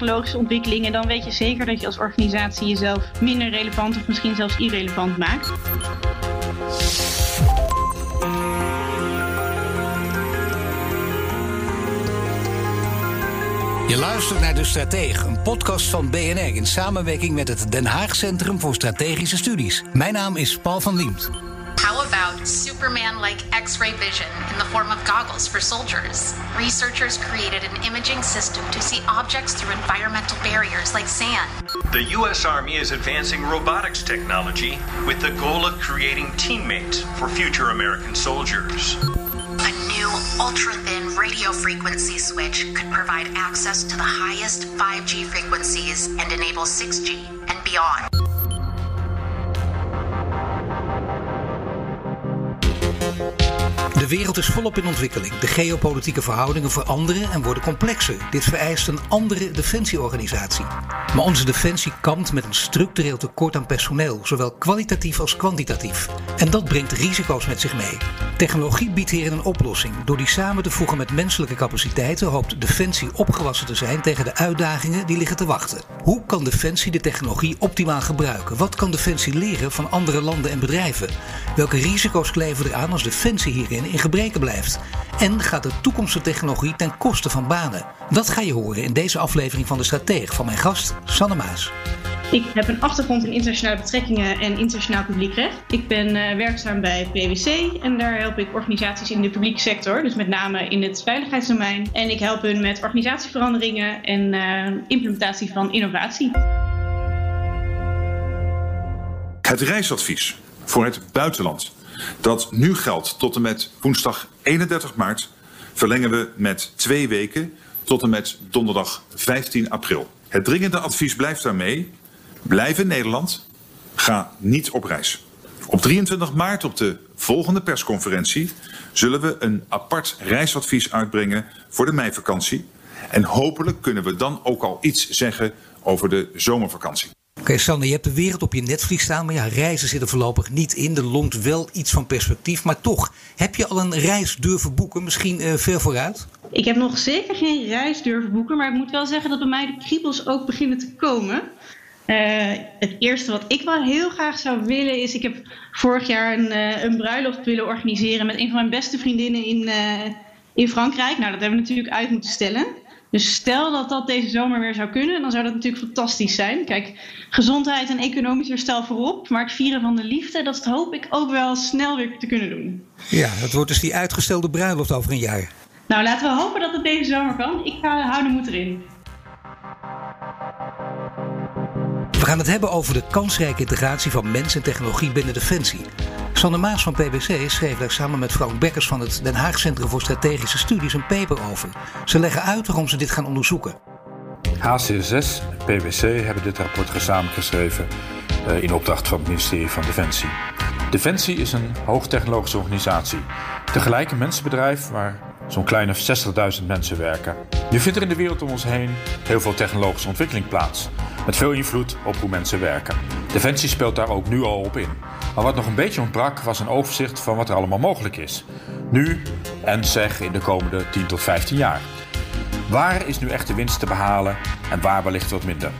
Technologische ontwikkelingen, dan weet je zeker dat je als organisatie jezelf minder relevant of misschien zelfs irrelevant maakt. Je luistert naar De Stratege, een podcast van BNR in samenwerking met het Den Haag Centrum voor Strategische Studies. Mijn naam is Paul van Liemt. How about Superman-like X-ray vision in the form of goggles for soldiers? Researchers created an imaging system to see objects through environmental barriers like sand. The U.S. Army is advancing robotics technology with the goal of creating teammates for future American soldiers. A new ultra-thin radio frequency switch could provide access to the highest 5G frequencies and enable 6G and beyond. De wereld is volop in ontwikkeling. De geopolitieke verhoudingen veranderen en worden complexer. Dit vereist een andere defensieorganisatie. Maar onze defensie kampt met een structureel tekort aan personeel, zowel kwalitatief als kwantitatief. En dat brengt risico's met zich mee. Technologie biedt hierin een oplossing. Door die samen te voegen met menselijke capaciteiten hoopt Defensie opgewassen te zijn tegen de uitdagingen die liggen te wachten. Hoe kan Defensie de technologie optimaal gebruiken? Wat kan Defensie leren van andere landen en bedrijven? Welke risico's kleven er aan als Defensie hierin in gebreken blijft? En gaat de toekomstige technologie ten koste van banen? Dat ga je horen in deze aflevering van de Stratege van mijn gast Sanne Maas. Ik heb een achtergrond in internationale betrekkingen en internationaal publiekrecht. Ik ben uh, werkzaam bij PwC en daar help ik organisaties in de publieke sector, dus met name in het veiligheidsdomein. En ik help hun met organisatieveranderingen en uh, implementatie van innovatie. Het reisadvies voor het buitenland, dat nu geldt tot en met woensdag 31 maart, verlengen we met twee weken tot en met donderdag 15 april. Het dringende advies blijft daarmee Blijf in Nederland. Ga niet op reis. Op 23 maart op de volgende persconferentie zullen we een apart reisadvies uitbrengen voor de meivakantie. En hopelijk kunnen we dan ook al iets zeggen over de zomervakantie. Okay, Sander, je hebt de wereld op je netvlies staan, maar ja, reizen zit er voorlopig niet in. Er longt wel iets van perspectief, maar toch, heb je al een reis durven boeken, misschien uh, ver vooruit? Ik heb nog zeker geen reis durven boeken, maar ik moet wel zeggen dat bij mij de kriebels ook beginnen te komen. Uh, het eerste wat ik wel heel graag zou willen is, ik heb vorig jaar een, uh, een bruiloft willen organiseren met een van mijn beste vriendinnen in, in Frankrijk. Nou, dat hebben we natuurlijk uit moeten stellen. Dus stel dat dat deze zomer weer zou kunnen, dan zou dat natuurlijk fantastisch zijn. Kijk, gezondheid en economisch herstel voorop, maar het vieren van de liefde, dat hoop ik ook wel snel weer te kunnen doen. Ja, dat wordt dus die uitgestelde bruiloft over een jaar. Nou, laten we hopen dat het deze zomer kan. Ik ga, hou de moed erin. Gaan het hebben over de kansrijke integratie van mens en technologie binnen Defensie. Sander Maas van PwC schreef daar samen met Frank Bekkers van het Den Haag Centrum voor Strategische Studies een paper over. Ze leggen uit waarom ze dit gaan onderzoeken. HCSS en PwC hebben dit rapport gezamenlijk geschreven in opdracht van het ministerie van Defensie. Defensie is een hoogtechnologische organisatie. Tegelijk een mensenbedrijf waar zo'n kleine 60.000 mensen werken. Nu vindt er in de wereld om ons heen heel veel technologische ontwikkeling plaats. Met veel invloed op hoe mensen werken. Defensie speelt daar ook nu al op in. Maar wat nog een beetje ontbrak was een overzicht van wat er allemaal mogelijk is. Nu en zeg in de komende 10 tot 15 jaar. Waar is nu echt de winst te behalen en waar wellicht wat minder?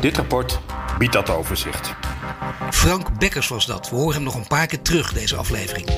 Dit rapport biedt dat overzicht. Frank Bekkers was dat. We horen hem nog een paar keer terug deze aflevering.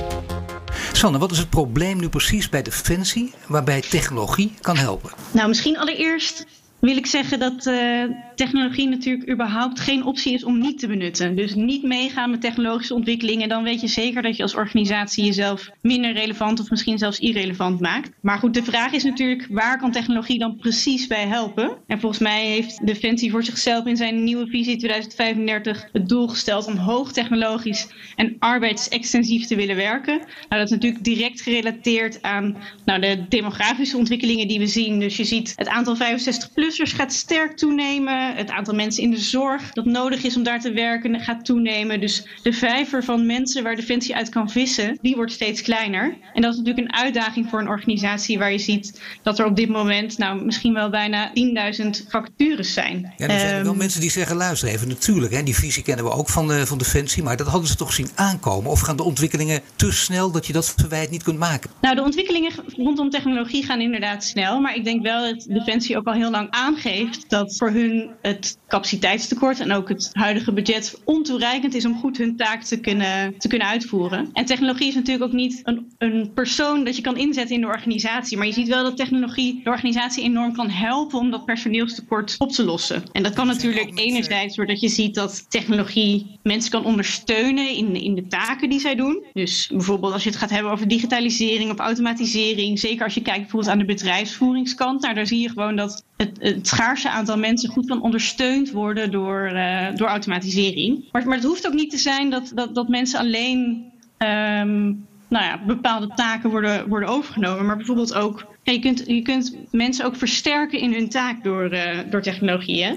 Sanne, wat is het probleem nu precies bij Defensie waarbij technologie kan helpen? Nou, misschien allereerst wil ik zeggen dat uh, technologie natuurlijk überhaupt geen optie is om niet te benutten. Dus niet meegaan met technologische ontwikkelingen. Dan weet je zeker dat je als organisatie jezelf minder relevant of misschien zelfs irrelevant maakt. Maar goed, de vraag is natuurlijk waar kan technologie dan precies bij helpen? En volgens mij heeft Defensie voor zichzelf in zijn nieuwe visie 2035 het doel gesteld om hoogtechnologisch en arbeidsextensief te willen werken. Nou, dat is natuurlijk direct gerelateerd aan nou, de demografische ontwikkelingen die we zien. Dus je ziet het aantal 65 plus dertigplussers gaat sterk toenemen. Het aantal mensen in de zorg dat nodig is om daar te werken gaat toenemen. Dus de vijver van mensen waar Defensie uit kan vissen, die wordt steeds kleiner. En dat is natuurlijk een uitdaging voor een organisatie waar je ziet dat er op dit moment nou misschien wel bijna 10.000 vacatures zijn. Ja, er zijn wel Ehm, mensen die zeggen, luister even, natuurlijk, hè, die visie kennen we ook van, de, van Defensie, maar dat hadden ze toch zien aankomen? Of gaan de ontwikkelingen te snel dat je dat verwijt niet kunt maken? Nou, de ontwikkelingen rondom technologie gaan inderdaad snel. Maar ik denk wel dat Defensie ook al heel lang aangeeft dat voor hun het capaciteitstekort en ook het huidige budget ontoereikend is om goed hun taak te kunnen, te kunnen uitvoeren. En technologie is natuurlijk ook niet een, een persoon dat je kan inzetten in de organisatie. Maar je ziet wel dat technologie de organisatie enorm kan helpen om dat personeelstekort op te lossen. En dat kan natuurlijk enerzijds doordat je ziet dat technologie mensen kan ondersteunen in, in de taken die zij doen. Dus bijvoorbeeld als je het gaat hebben over digitalisering of automatisering. Zeker als je kijkt bijvoorbeeld aan de bedrijfsvoeringskant. Nou, daar zie je gewoon dat het, het schaarse aantal mensen goed kan ondersteund worden door, eh, door automatisering. Maar, maar het hoeft ook niet te zijn dat, dat, dat mensen alleen ehm, nou ja, bepaalde taken worden, worden overgenomen. Maar bijvoorbeeld ook, je, kunt, je kunt mensen ook versterken in hun taak door, eh, door technologie. Hè?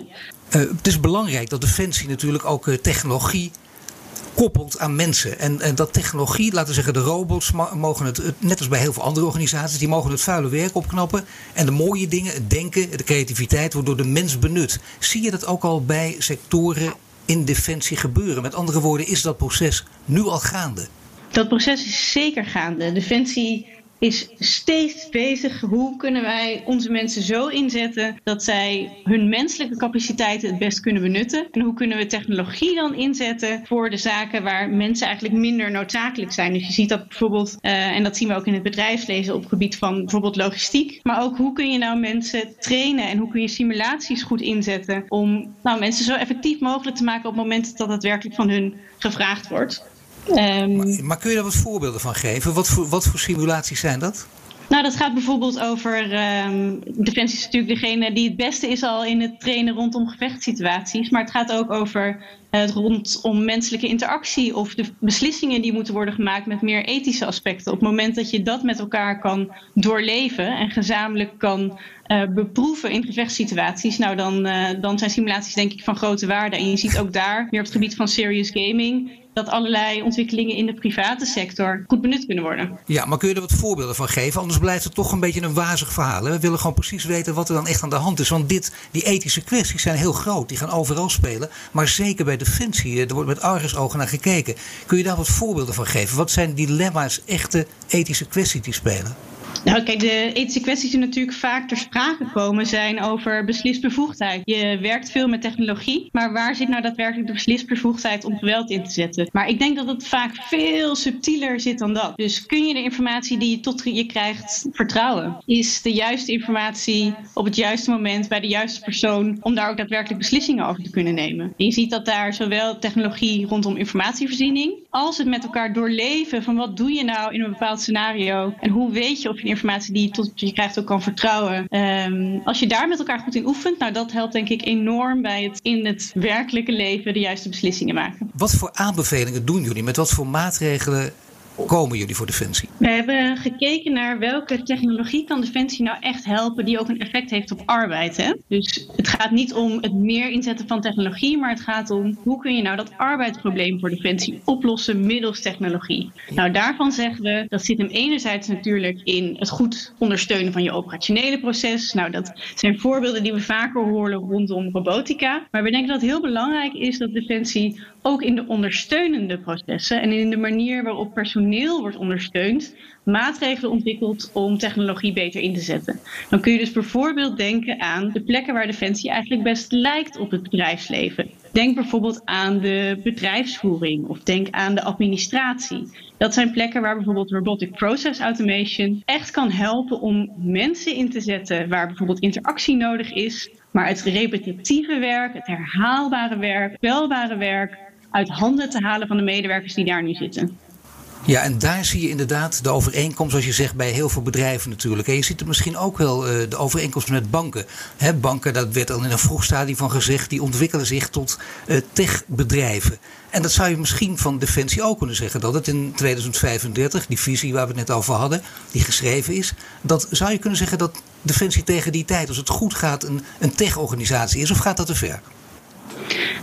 Eh, het is belangrijk dat Defensie natuurlijk ook eh, technologie koppelt aan mensen. En, en dat technologie, laten we zeggen, de robots mogen het, net als bij heel veel andere organisaties, die mogen het vuile werk opknappen. En de mooie dingen, het denken, de creativiteit, wordt door de mens benut. Zie je dat ook al bij sectoren in Defensie gebeuren? Met andere woorden, is dat proces nu al gaande? Dat proces is zeker gaande. Defensie is steeds bezig. Hoe kunnen wij onze mensen zo inzetten dat zij hun menselijke capaciteiten het best kunnen benutten? En hoe kunnen we technologie dan inzetten voor de zaken waar mensen eigenlijk minder noodzakelijk zijn? Dus je ziet dat bijvoorbeeld, eh, en dat zien we ook in het bedrijfsleven op het gebied van bijvoorbeeld logistiek. Maar ook hoe kun je nou mensen trainen en hoe kun je simulaties goed inzetten om nou, mensen zo effectief mogelijk te maken op het moment dat het werkelijk van hun gevraagd wordt. Ehm, Maar, maar kun je daar wat voorbeelden van geven? Wat voor, wat voor simulaties zijn dat? Nou, dat gaat bijvoorbeeld over. ehm Defensie is natuurlijk degene die het beste is al in het trainen rondom gevechtssituaties. Maar het gaat ook over het rondom menselijke interactie of de beslissingen die moeten worden gemaakt met meer ethische aspecten. Op het moment dat je dat met elkaar kan doorleven en gezamenlijk kan eh, beproeven in gevechtssituaties, nou dan, eh, dan zijn simulaties denk ik van grote waarde. En je ziet ook daar, weer op het gebied van serious gaming, dat allerlei ontwikkelingen in de private sector goed benut kunnen worden. Ja, maar kun je er wat voorbeelden van geven? Anders blijft het toch een beetje een wazig verhaal. We willen gewoon precies weten wat er dan echt aan de hand is. Want dit, die ethische kwesties zijn heel groot. Die gaan overal spelen. Maar zeker bij Defensie, eh, er wordt met argusogen naar gekeken. Kun je daar wat voorbeelden van geven? Wat zijn dilemma's, echte ethische kwesties die spelen? Nou, kijk, de ethische kwesties die natuurlijk vaak ter sprake komen zijn over beslisbevoegdheid. Je werkt veel met technologie, maar waar zit nou daadwerkelijk de beslisbevoegdheid om geweld in te zetten? Maar ik denk dat het vaak veel subtieler zit dan dat. Dus kun je de informatie die je tot je krijgt vertrouwen? Is de juiste informatie op het juiste moment bij de juiste persoon om daar ook daadwerkelijk beslissingen over te kunnen nemen? Je ziet dat daar zowel technologie rondom informatievoorziening als het met elkaar doorleven van wat doe je nou in een bepaald scenario en hoe weet je of je informatie die je tot je krijgt ook kan vertrouwen. Ehm, als je daar met elkaar goed in oefent, nou dat helpt denk ik enorm bij het in het werkelijke leven de juiste beslissingen maken. Wat voor aanbevelingen doen jullie? Met wat voor maatregelen komen jullie voor Defensie? We hebben gekeken naar welke technologie kan Defensie nou echt helpen die ook een effect heeft op arbeid. Hè? Dus het gaat niet om het meer inzetten van technologie, maar het gaat om hoe kun je nou dat arbeidsprobleem voor Defensie oplossen middels technologie. Nou, daarvan zeggen we dat zit hem enerzijds natuurlijk in het goed ondersteunen van je operationele proces. Nou, dat zijn voorbeelden die we vaker horen rondom robotica. Maar we denken dat het heel belangrijk is dat Defensie ook in de ondersteunende processen en in de manier waarop personeel wordt ondersteund, maatregelen ontwikkelt om technologie beter in te zetten. Dan kun je dus bijvoorbeeld denken aan de plekken waar Defensie eigenlijk best lijkt op het bedrijfsleven. Denk bijvoorbeeld aan de bedrijfsvoering of denk aan de administratie. Dat zijn plekken waar bijvoorbeeld robotic process automation echt kan helpen om mensen in te zetten waar bijvoorbeeld interactie nodig is, maar het repetitieve werk, het herhaalbare werk, spelbare werk uit handen te halen van de medewerkers die daar nu zitten. Ja, en daar zie je inderdaad de overeenkomst, zoals je zegt, bij heel veel bedrijven natuurlijk. En je ziet er misschien ook wel uh, de overeenkomst met banken. Banken, dat werd al in een vroeg stadium van gezegd, die ontwikkelen zich tot uh, techbedrijven. En dat zou je misschien van Defensie ook kunnen zeggen. Dat het in 2035, die visie waar we het net over hadden, die geschreven is. Dat zou je kunnen zeggen dat Defensie tegen die tijd, als het goed gaat, een, een tech-organisatie is? Of gaat dat te ver?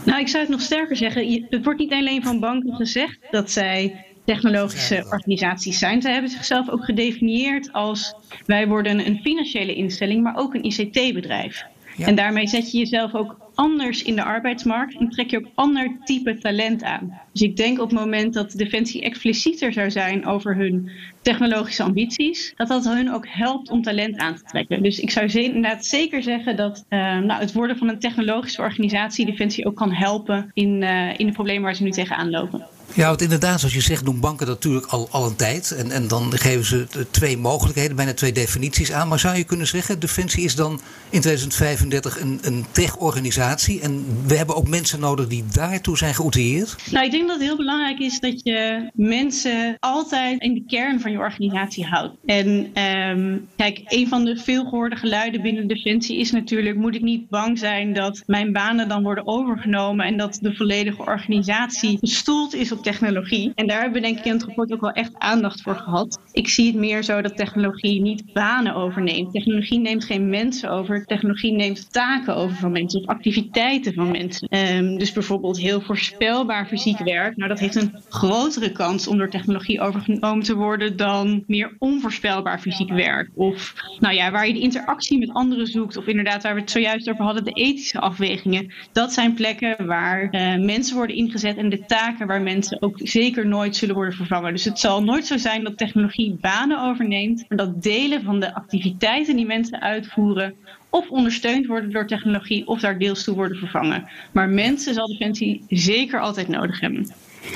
Nou, ik zou het nog sterker zeggen. Het wordt niet alleen van banken gezegd dat zij technologische organisaties zijn. Zij hebben zichzelf ook gedefinieerd als wij worden een financiële instelling, maar ook een ICT-bedrijf. En daarmee zet je jezelf ook anders in de arbeidsmarkt en trek je ook ander type talent aan. Dus ik denk op het moment dat Defensie explicieter zou zijn over hun technologische ambities, dat dat hun ook helpt om talent aan te trekken. Dus ik zou inderdaad zeker zeggen dat uh, nou, het worden van een technologische organisatie Defensie ook kan helpen in, uh, in de problemen waar ze nu tegenaan lopen. Ja, want inderdaad, zoals je zegt, doen banken natuurlijk al, al een tijd. En, en dan geven ze twee mogelijkheden, bijna twee definities aan. Maar zou je kunnen zeggen, Defensie is dan in 2035 een, een tech-organisatie. En we hebben ook mensen nodig die daartoe zijn geoutilleerd? Nou, ik denk dat het heel belangrijk is dat je mensen altijd in de kern van je organisatie houdt. En um, kijk, een van de veelgehoorde geluiden binnen Defensie is natuurlijk: moet ik niet bang zijn dat mijn banen dan worden overgenomen en dat de volledige organisatie gestoeld is op technologie. En daar hebben we denk ik in het rapport ook wel echt aandacht voor gehad. Ik zie het meer zo dat technologie niet banen overneemt. Technologie neemt geen mensen over. Technologie neemt taken over van mensen of activiteiten van mensen. Um, dus bijvoorbeeld heel voorspelbaar fysiek werk. Nou, dat heeft een grotere kans om door technologie overgenomen te worden dan meer onvoorspelbaar fysiek werk. Of nou ja, waar je de interactie met anderen zoekt. Of inderdaad, waar we het zojuist over hadden, de ethische afwegingen. Dat zijn plekken waar uh, mensen worden ingezet en de taken waar ook zeker nooit zullen worden vervangen. Dus het zal nooit zo zijn dat technologie banen overneemt, maar dat delen van de activiteiten die mensen uitvoeren of ondersteund worden door technologie of daar deels toe worden vervangen. Maar mensen zal Defensie zeker altijd nodig hebben.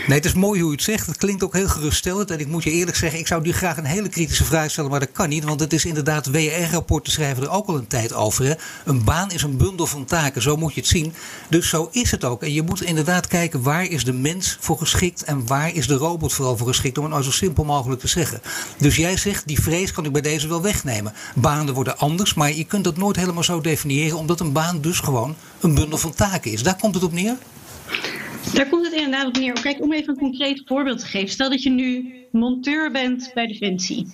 Nee, het is mooi hoe u het zegt. Het klinkt ook heel geruststellend. En ik moet je eerlijk zeggen, ik zou nu graag een hele kritische vraag stellen, maar dat kan niet. Want het is inderdaad, WR-rapporten schrijven er ook al een tijd over. Een baan is een bundel van taken, zo moet je het zien. Dus zo is het ook. En je moet inderdaad kijken waar is de mens voor geschikt en waar is de robot vooral voor geschikt, om het nou zo simpel mogelijk te zeggen. Dus jij zegt, die vrees kan ik bij deze wel wegnemen. Banen worden anders, maar je kunt dat nooit helemaal zo definiëren, omdat een baan dus gewoon een bundel van taken is. Daar komt het op neer? Daar komt het inderdaad op neer. Kijk, om even een concreet voorbeeld te geven. Stel dat je nu monteur bent bij Defensie.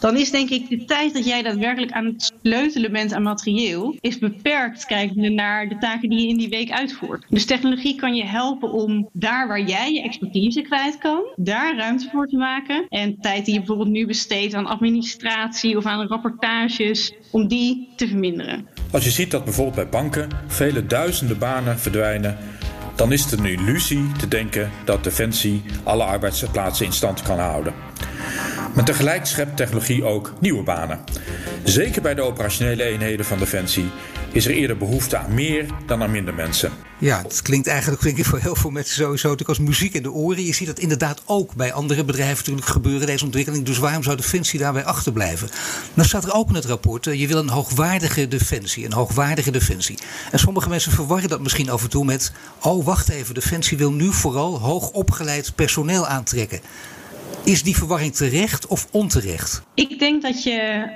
Dan is denk ik de tijd dat jij daadwerkelijk aan het sleutelen bent aan materieel, is beperkt kijkende naar de taken die je in die week uitvoert. Dus technologie kan je helpen om daar waar jij je expertise kwijt kan, daar ruimte voor te maken. En tijd die je bijvoorbeeld nu besteedt aan administratie of aan rapportages, om die te verminderen. Als je ziet dat bijvoorbeeld bij banken vele duizenden banen verdwijnen dan is het een illusie te denken dat Defensie alle arbeidsplaatsen in stand kan houden. Maar tegelijk schept technologie ook nieuwe banen. Zeker bij de operationele eenheden van Defensie is er eerder behoefte aan meer dan aan minder mensen. Ja, het klinkt eigenlijk ik, voor heel veel mensen sowieso natuurlijk als muziek in de oren. Je ziet dat inderdaad ook bij andere bedrijven natuurlijk gebeuren, deze ontwikkeling. Dus waarom zou Defensie daarbij achterblijven? Nou staat er ook in het rapport, eh, je wil een hoogwaardige Defensie. Een hoogwaardige Defensie. En sommige mensen verwarren dat misschien af en toe met... oh, wacht even, Defensie wil nu vooral hoogopgeleid personeel aantrekken. Is die verwarring terecht of onterecht? Ik denk dat je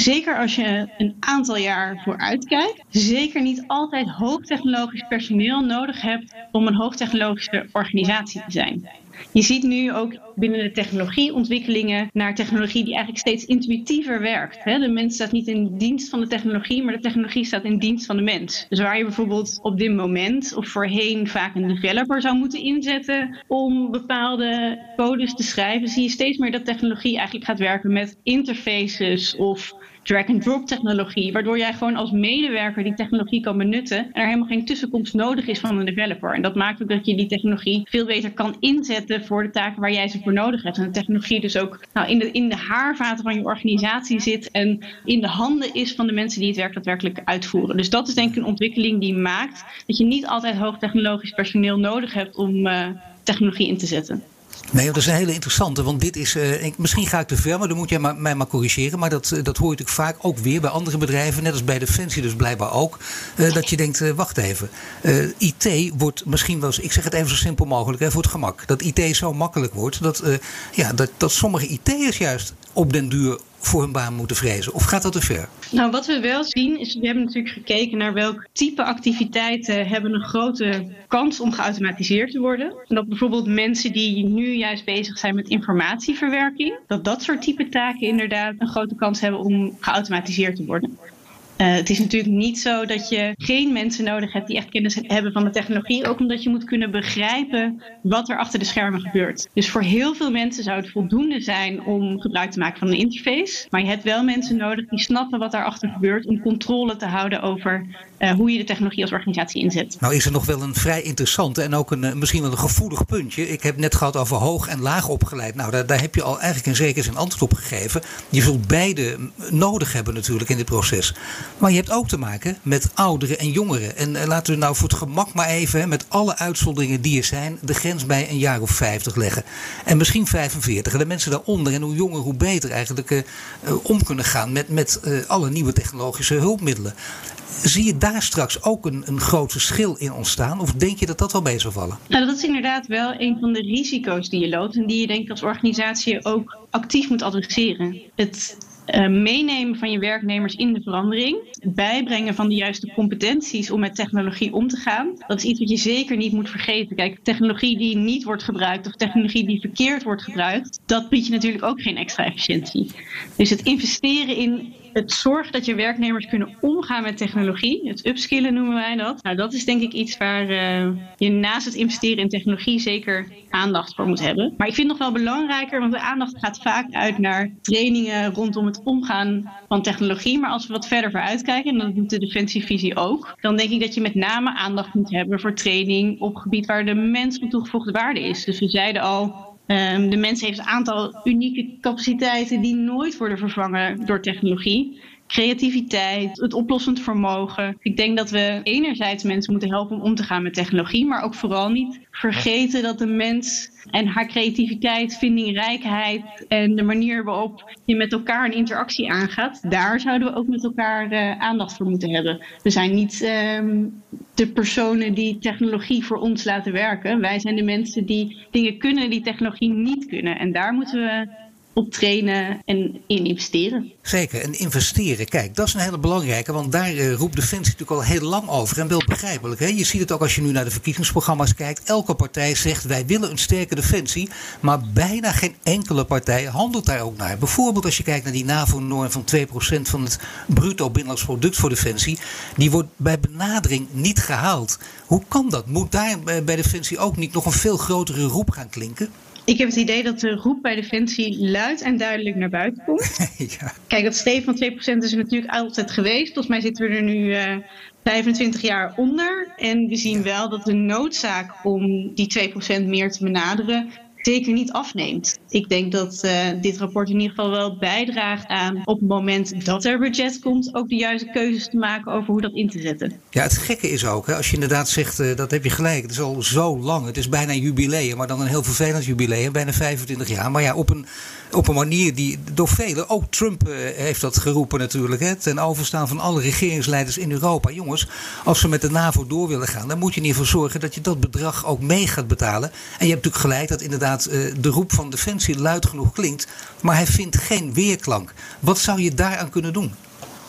zeker als je een aantal jaar vooruit kijkt, zeker niet altijd hoogtechnologisch personeel nodig hebt om een hoogtechnologische organisatie te zijn. Je ziet nu ook binnen de technologieontwikkelingen naar technologie die eigenlijk steeds intuïtiever werkt. De mens staat niet in dienst van de technologie, maar de technologie staat in dienst van de mens. Dus waar je bijvoorbeeld op dit moment of voorheen vaak een developer zou moeten inzetten om bepaalde codes te schrijven, zie je steeds meer dat technologie eigenlijk gaat werken met interfaces of drag-and-drop technologie, waardoor jij gewoon als medewerker die technologie kan benutten en er helemaal geen tussenkomst nodig is van een developer. En dat maakt ook dat je die technologie veel beter kan inzetten voor de taken waar jij ze voor nodig hebt. En de technologie dus ook nou, in, de, in de haarvaten van je organisatie zit en in de handen is van de mensen die het werk daadwerkelijk uitvoeren. Dus dat is denk ik een ontwikkeling die maakt dat je niet altijd hoogtechnologisch personeel nodig hebt om uh, technologie in te zetten. Nee, dat is een hele interessante. Want dit is. Ik, misschien ga ik te ver, maar dan moet jij mij maar corrigeren. Maar dat, uh, dat hoor je natuurlijk vaak ook weer bij andere bedrijven. Net als bij Defensie, dus blijkbaar ook. Uh, dat je denkt: wacht even. IT wordt misschien wel eens. Ik zeg het even zo simpel mogelijk, hè, voor het gemak. Dat IT zo makkelijk wordt. Dat, ja, dat, dat sommige IT'ers juist op den duur voor hun baan moeten vrezen? Of gaat dat te ver? Nou, wat we wel zien is, we hebben natuurlijk gekeken naar welk type activiteiten hebben een grote kans om geautomatiseerd te worden. En dat bijvoorbeeld mensen die nu juist bezig zijn met informatieverwerking, dat dat soort type taken inderdaad een grote kans hebben om geautomatiseerd te worden. Uh, het is natuurlijk niet zo dat je geen mensen nodig hebt die echt kennis hebben van de technologie. Ook omdat je moet kunnen begrijpen wat er achter de schermen gebeurt. Dus voor heel veel mensen zou het voldoende zijn om gebruik te maken van een interface. Maar je hebt wel mensen nodig die snappen wat daarachter gebeurt om controle te houden over uh, hoe je de technologie als organisatie inzet. Nou is er nog wel een vrij interessante en ook een, uh, misschien wel een gevoelig puntje. Ik heb net gehad over hoog en laag opgeleid. Nou, daar, daar heb je al eigenlijk in zekere zin antwoord op gegeven. Je zult beide nodig hebben natuurlijk in dit proces. Maar je hebt ook te maken met ouderen en jongeren. En uh, laten we nou voor het gemak maar even, met alle uitzonderingen die er zijn, de grens bij een jaar of 50 leggen. En misschien 45. En de mensen daaronder, en hoe jonger, hoe beter eigenlijk om kunnen gaan met, met alle nieuwe technologische hulpmiddelen. Zie je daar straks ook een, een groot verschil in ontstaan? Of denk je dat dat wel mee zal vallen? Nou, dat is inderdaad wel een van de risico's die je loopt. En die je denk ik als organisatie ook actief moet adresseren. Het uh, meenemen van je werknemers in de verandering. Het bijbrengen van de juiste competenties om met technologie om te gaan. Dat is iets wat je zeker niet moet vergeten. Kijk, technologie die niet wordt gebruikt of technologie die verkeerd wordt gebruikt, dat biedt je natuurlijk ook geen extra efficiëntie. Dus het investeren in het zorgen dat je werknemers kunnen omgaan met technologie, het upskillen noemen wij dat. Nou, dat is denk ik iets waar uh, je naast het investeren in technologie zeker aandacht voor moet hebben. Maar ik vind nog wel belangrijker, want de aandacht gaat vaak uit naar trainingen rondom het omgaan van technologie. Maar als we wat verder vooruit kijken, en dat doet de defensievisie ook, dan denk ik dat je met name aandacht moet hebben voor training op gebied waar de mens van toegevoegde waarde is. Dus we zeiden al, Um, de mens heeft een aantal unieke capaciteiten die nooit worden vervangen door technologie. Creativiteit, het oplossend vermogen. Ik denk dat we enerzijds mensen moeten helpen om om te gaan met technologie, maar ook vooral niet vergeten dat de mens en haar creativiteit, vindingrijkheid en de manier waarop je met elkaar een interactie aangaat, daar zouden we ook met elkaar uh, aandacht voor moeten hebben. We zijn niet um, de personen die technologie voor ons laten werken. Wij zijn de mensen die dingen kunnen die technologie niet kunnen. En daar moeten we op trainen en in investeren. Zeker, en investeren. Kijk, dat is een hele belangrijke, want daar uh, roept Defensie natuurlijk al heel lang over. En wel begrijpelijk. Je ziet het ook als je nu naar de verkiezingsprogramma's kijkt. Elke partij zegt wij willen een sterke defensie. Maar bijna geen enkele partij handelt daar ook naar. Bijvoorbeeld als je kijkt naar die NAVO-norm van 2% van het bruto binnenlands product voor defensie. Die wordt bij benadering niet gehaald. Hoe kan dat? Moet daar bij Defensie ook niet nog een veel grotere roep gaan klinken? Ik heb het idee dat de roep bij Defensie luid en duidelijk naar buiten komt. ja. Kijk, dat streven van 2% is er natuurlijk altijd geweest. Volgens mij zitten we er nu uh, 25 jaar onder. En we zien wel dat de noodzaak om die 2% meer te benaderen zeker niet afneemt. Ik denk dat uh, dit rapport in ieder geval wel bijdraagt aan op het moment dat er budget komt, ook de juiste keuzes te maken over hoe dat in te zetten. Ja, het gekke is ook, hè, als je inderdaad zegt, uh, dat heb je gelijk, het is al zo lang, het is bijna een jubileum, maar dan een heel vervelend jubileum, bijna 25 jaar. Maar ja, op een, op een manier die door velen, ook Trump uh, heeft dat geroepen natuurlijk, hè, ten overstaan van alle regeringsleiders in Europa. Jongens, als we met de NAVO door willen gaan, dan moet je in ieder geval zorgen dat je dat bedrag ook mee gaat betalen. En je hebt natuurlijk gelijk dat inderdaad de roep van Defensie luid genoeg klinkt, maar hij vindt geen weerklank. Wat zou je daaraan kunnen doen?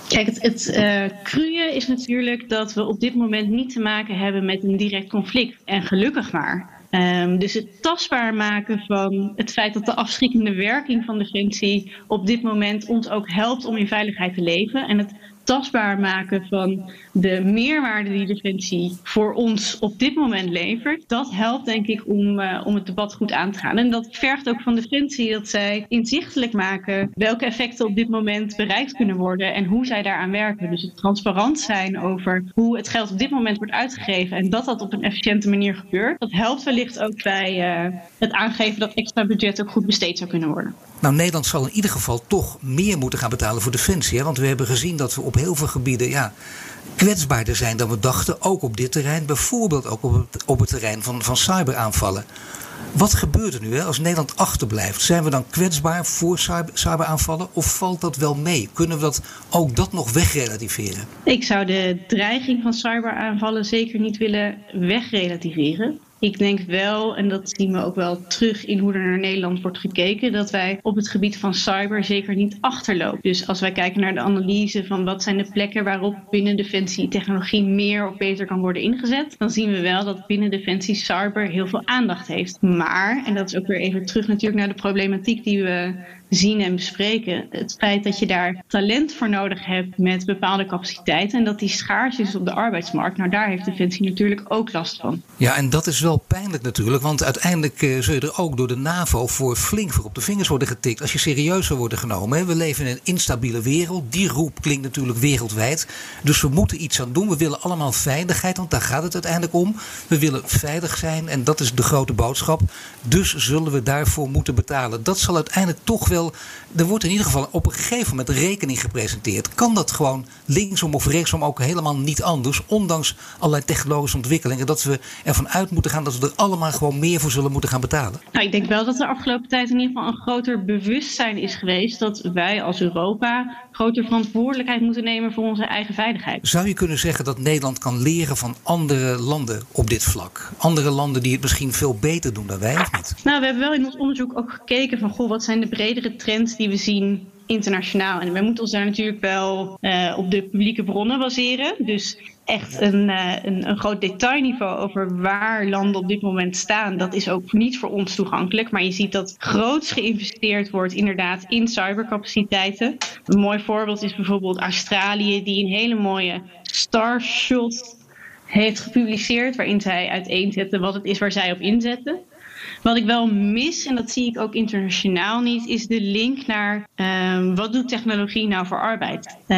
Kijk, het, het cruie is natuurlijk dat we op dit moment niet te maken hebben met een direct conflict. En gelukkig maar. Um, dus het tastbaar maken van het feit dat de afschrikkende werking van Defensie op dit moment ons ook helpt om in veiligheid te leven. En het tastbaar maken van de meerwaarde die Defensie voor ons op dit moment levert, dat helpt denk ik om, uh, om het debat goed aan te gaan. En dat vergt ook van Defensie dat zij inzichtelijk maken welke effecten op dit moment bereikt kunnen worden en hoe zij daaraan werken. Dus het transparant zijn over hoe het geld op dit moment wordt uitgegeven en dat dat op een efficiënte manier gebeurt. Dat helpt wellicht ook bij uh, het aangeven dat extra budget ook goed besteed zou kunnen worden. Nou, Nederland zal in ieder geval toch meer moeten gaan betalen voor defensie. Want we hebben gezien dat we op heel veel gebieden ja, kwetsbaarder zijn dan we dachten. Ook op dit terrein, bijvoorbeeld ook op het, op het terrein van, van cyberaanvallen. Wat gebeurt er nu hè, als Nederland achterblijft? Zijn we dan kwetsbaar voor cyber, cyberaanvallen of valt dat wel mee? Kunnen we dat, ook dat nog wegrelativeren? Ik zou de dreiging van cyberaanvallen zeker niet willen wegrelativeren. Ik denk wel, en dat zien we ook wel terug in hoe er naar Nederland wordt gekeken, dat wij op het gebied van cyber zeker niet achterlopen. Dus als wij kijken naar de analyse van wat zijn de plekken waarop binnen Defensie technologie meer of beter kan worden ingezet, dan zien we wel dat binnen Defensie cyber heel veel aandacht heeft. Maar, en dat is ook weer even terug natuurlijk naar de problematiek die we zien en bespreken. Het feit dat je daar talent voor nodig hebt met bepaalde capaciteiten en dat die schaars is op de arbeidsmarkt, nou daar heeft Defensie natuurlijk ook last van. Ja, en dat is wel pijnlijk natuurlijk, want uiteindelijk uh, zul je er ook door de NAVO voor flink voor op de vingers worden getikt als je serieus zou worden genomen. We leven in een instabiele wereld, die roep klinkt natuurlijk wereldwijd, dus we moeten iets aan doen. We willen allemaal veiligheid, want daar gaat het uiteindelijk om. We willen veilig zijn en dat is de grote boodschap. Dus zullen we daarvoor moeten betalen. Dat zal uiteindelijk toch wel er wordt in ieder geval op een gegeven moment rekening gepresenteerd. Kan dat gewoon linksom of rechtsom ook helemaal niet anders, ondanks allerlei technologische ontwikkelingen, dat we ervan uit moeten gaan dat we er allemaal gewoon meer voor zullen moeten gaan betalen? Nou, ik denk wel dat er de afgelopen tijd in ieder geval een groter bewustzijn is geweest dat wij als Europa groter verantwoordelijkheid moeten nemen voor onze eigen veiligheid. Zou je kunnen zeggen dat Nederland kan leren van andere landen op dit vlak? Andere landen die het misschien veel beter doen dan wij, of niet? Nou, we hebben wel in ons onderzoek ook gekeken van, goh, wat zijn de bredere trends die we zien internationaal. En wij moeten ons daar natuurlijk wel uh, op de publieke bronnen baseren. Dus echt een, uh, een, een, groot detailniveau over waar landen op dit moment staan, dat is ook niet voor ons toegankelijk. Maar je ziet dat groots geïnvesteerd wordt inderdaad in cybercapaciteiten. Een mooi voorbeeld is bijvoorbeeld Australië, die een hele mooie Starshot heeft gepubliceerd, waarin zij uiteenzetten wat het is waar zij op inzetten. Wat ik wel mis, en dat zie ik ook internationaal niet, is de link naar uh, wat doet technologie nou voor arbeid? Uh,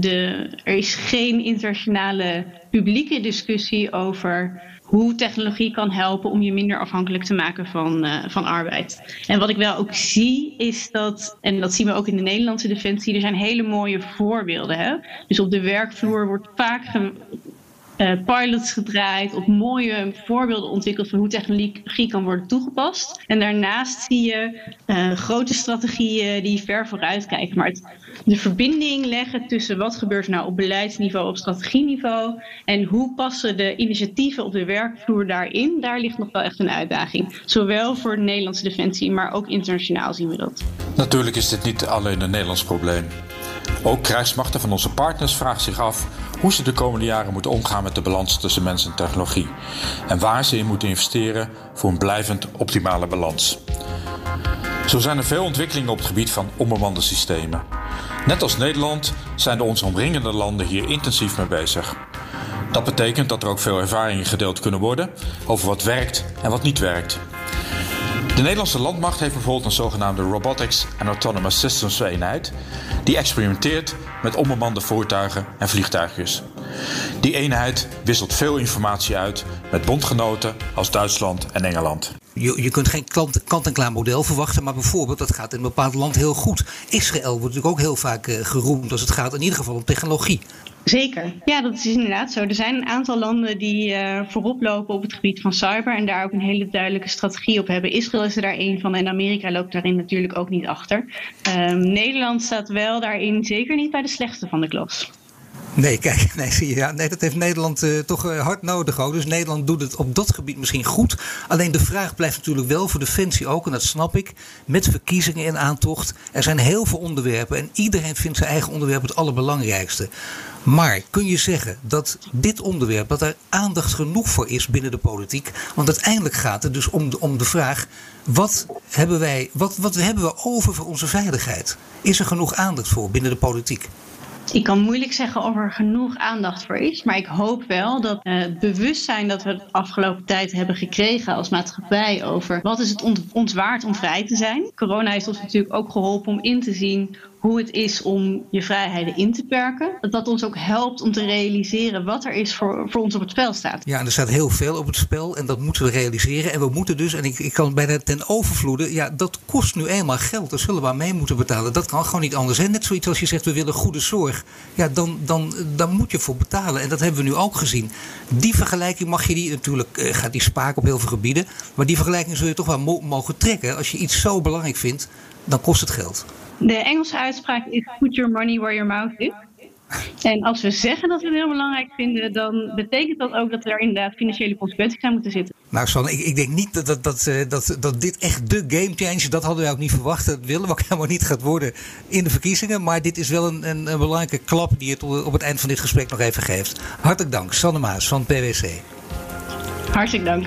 de, er is geen internationale publieke discussie over hoe technologie kan helpen om je minder afhankelijk te maken van, uh, van arbeid. En wat ik wel ook zie is dat, en dat zien we ook in de Nederlandse defensie, er zijn hele mooie voorbeelden. Hè? Dus op de werkvloer wordt vaak uh, pilots gedraaid, op mooie voorbeelden ontwikkeld van hoe technologie kan worden toegepast. En daarnaast zie je uh, grote strategieën die ver vooruit kijken. Maar het, de verbinding leggen tussen wat gebeurt nou op beleidsniveau, op strategieniveau en hoe passen de initiatieven op de werkvloer daarin, daar ligt nog wel echt een uitdaging. Zowel voor de Nederlandse defensie, maar ook internationaal zien we dat. Natuurlijk is dit niet alleen een Nederlands probleem. Ook krijgsmachten van onze partners vragen zich af hoe ze de komende jaren moeten omgaan met de balans tussen mens en technologie en waar ze in moeten investeren voor een blijvend optimale balans. Zo zijn er veel ontwikkelingen op het gebied van onbemande systemen. Net als Nederland zijn de ons omringende landen hier intensief mee bezig. Dat betekent dat er ook veel ervaringen gedeeld kunnen worden over wat werkt en wat niet werkt. De Nederlandse landmacht heeft bijvoorbeeld een zogenaamde Robotics and Autonomous Systems eenheid die experimenteert met onbemande voertuigen en vliegtuigjes. Die eenheid wisselt veel informatie uit met bondgenoten als Duitsland en Engeland. Je, je kunt geen kant-en-klaar model verwachten, maar bijvoorbeeld dat gaat in een bepaald land heel goed. Israël wordt natuurlijk ook heel vaak uh, geroemd als het gaat in ieder geval om technologie. Zeker. Ja, dat is inderdaad zo. Er zijn een aantal landen die uh, voorop lopen op het gebied van cyber en daar ook een hele duidelijke strategie op hebben. Israël is er daar één van en Amerika loopt daarin natuurlijk ook niet achter. Um, Nederland staat wel daarin zeker niet bij de slechtste van de klas. Nee, kijk, nee, ja, nee, dat heeft Nederland uh, toch uh, hard nodig ook. Dus Nederland doet het op dat gebied misschien goed. Alleen de vraag blijft natuurlijk wel voor Defensie ook, en dat snap ik, met verkiezingen in aantocht. Er zijn heel veel onderwerpen en iedereen vindt zijn eigen onderwerp het allerbelangrijkste. Maar kun je zeggen dat dit onderwerp, dat er aandacht genoeg voor is binnen de politiek? Want uiteindelijk gaat het dus om de, om de vraag: wat hebben, wij, wat, wat hebben we over voor onze veiligheid? Is er genoeg aandacht voor binnen de politiek? Ik kan moeilijk zeggen of er genoeg aandacht voor is. Maar ik hoop wel dat het bewustzijn dat we de afgelopen tijd hebben gekregen als maatschappij over wat is het ons waard om vrij te zijn. Corona heeft ons natuurlijk ook geholpen om in te zien hoe het is om je vrijheden in te perken. Dat dat ons ook helpt om te realiseren wat er is voor, voor ons op het spel staat. Ja, er staat heel veel op het spel en dat moeten we realiseren. En we moeten dus, en ik, ik kan bijna ten overvloede, ja, dat kost nu eenmaal geld. Daar zullen we aan mee moeten betalen. Dat kan gewoon niet anders. En net zoiets als je zegt, we willen goede zorg. Ja, dan, dan, dan moet je voor betalen. En dat hebben we nu ook gezien. Die vergelijking mag je die, natuurlijk uh, gaat die spaak op heel veel gebieden. Maar die vergelijking zul je toch wel mo mogen trekken. Als je iets zo belangrijk vindt, dan kost het geld. De Engelse uitspraak is put your money where your mouth is. En als we zeggen dat we het heel belangrijk vinden, dan betekent dat ook dat er inderdaad financiële consequenties aan moeten zitten. Nou, Sanne, ik, ik denk niet dat, dat, dat, eh, dat, dat dit echt de game changer, dat hadden wij ook niet verwacht. Dat willen we ook helemaal niet gaat worden in de verkiezingen. Maar dit is wel een, een, een belangrijke klap die het op het eind van dit gesprek nog even geeft. Hartelijk dank, Sanne Maas van PwC. Hartelijk dank.